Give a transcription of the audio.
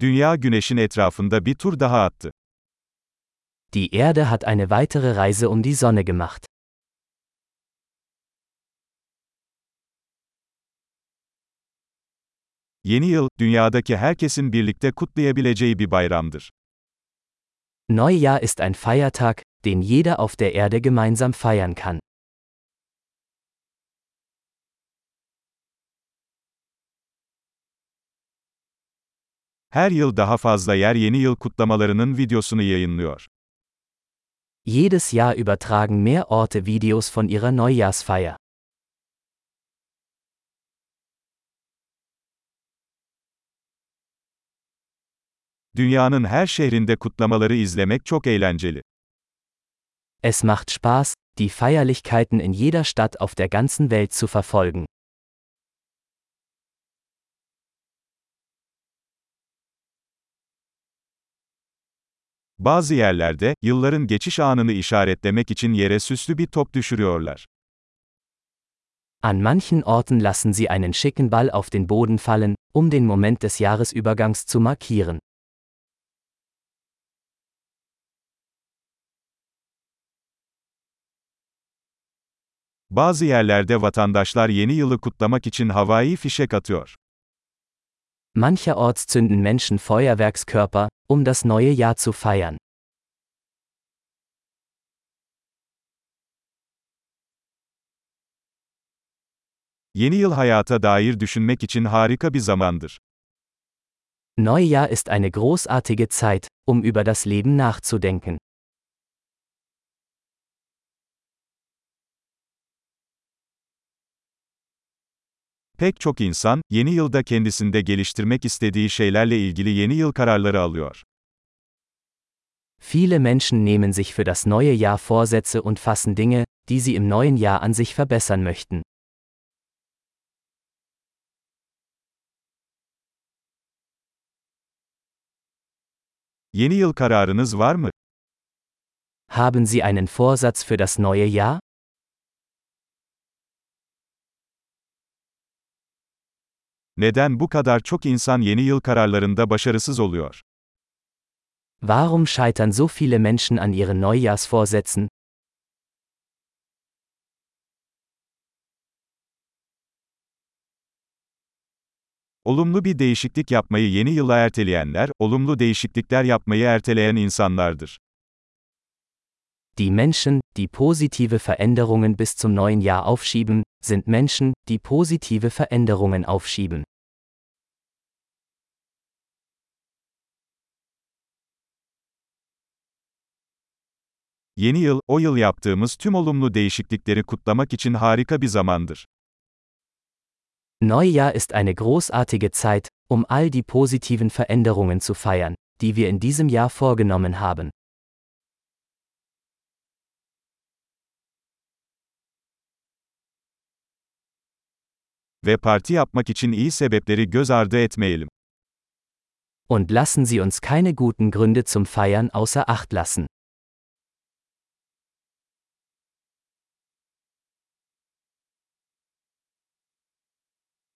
Dünya güneşin etrafında bir tur daha attı. Die Erde hat eine weitere Reise um die Sonne gemacht. Yeni yıl, dünyadaki herkesin birlikte kutlayabileceği bir bayramdır. Neujahr ist ein Feiertag, den jeder auf der Erde gemeinsam feiern kann. Her yıl daha fazla yer yeni yıl kutlamalarının videosunu yayınlıyor. Jedes Jahr übertragen mehr Orte Videos von ihrer Neujahrsfeier. Dünyanın her şehrinde kutlamaları izlemek çok eğlenceli. Es macht Spaß, die Feierlichkeiten in jeder Stadt auf der ganzen Welt zu verfolgen. Bazı yerlerde, yılların geçiş anını işaretlemek için yere süslü bir top düşürüyorlar. An manchen Orten lassen sie einen schicken Ball auf den Boden fallen, um den Moment des Jahresübergangs zu markieren. Bazı yerlerde vatandaşlar yeni yılı kutlamak için havai fişek atıyor. Mancherorts zünden Menschen Feuerwerkskörper, um das neue Jahr zu feiern. Yeni yıl hayata dair düşünmek için harika bir zamandır. Neujahr ist eine großartige Zeit, um über das Leben nachzudenken. Pek çok insan, yeni yılda kendisinde geliştirmek istediği şeylerle ilgili yeni yıl kararları alıyor. Viele Menschen nehmen sich für das neue Jahr Vorsätze und fassen Dinge, die sie im neuen Jahr an sich verbessern möchten. Yeni yıl kararınız var mı? Haben Sie einen Vorsatz für das neue Jahr? Neden bu kadar çok insan yeni yıl kararlarında başarısız oluyor? Warum scheitern so viele Menschen an ihren Neujahrsvorsätzen? Olumlu bir değişiklik yapmayı yeni yıla erteleyenler, olumlu değişiklikler yapmayı erteleyen insanlardır. Die Menschen, die positive Veränderungen bis zum neuen Jahr aufschieben, sind Menschen, die positive Veränderungen aufschieben. Yeni yıl, o yıl yaptığımız tüm olumlu değişiklikleri kutlamak için harika bir zamandır. Neujahr ist eine großartige Zeit, um all die positiven Veränderungen zu feiern, die wir in diesem Jahr vorgenommen haben. Ve parti yapmak için iyi sebepleri göz ardı etmeyelim. Und lassen Sie uns keine guten Gründe zum Feiern außer Acht lassen.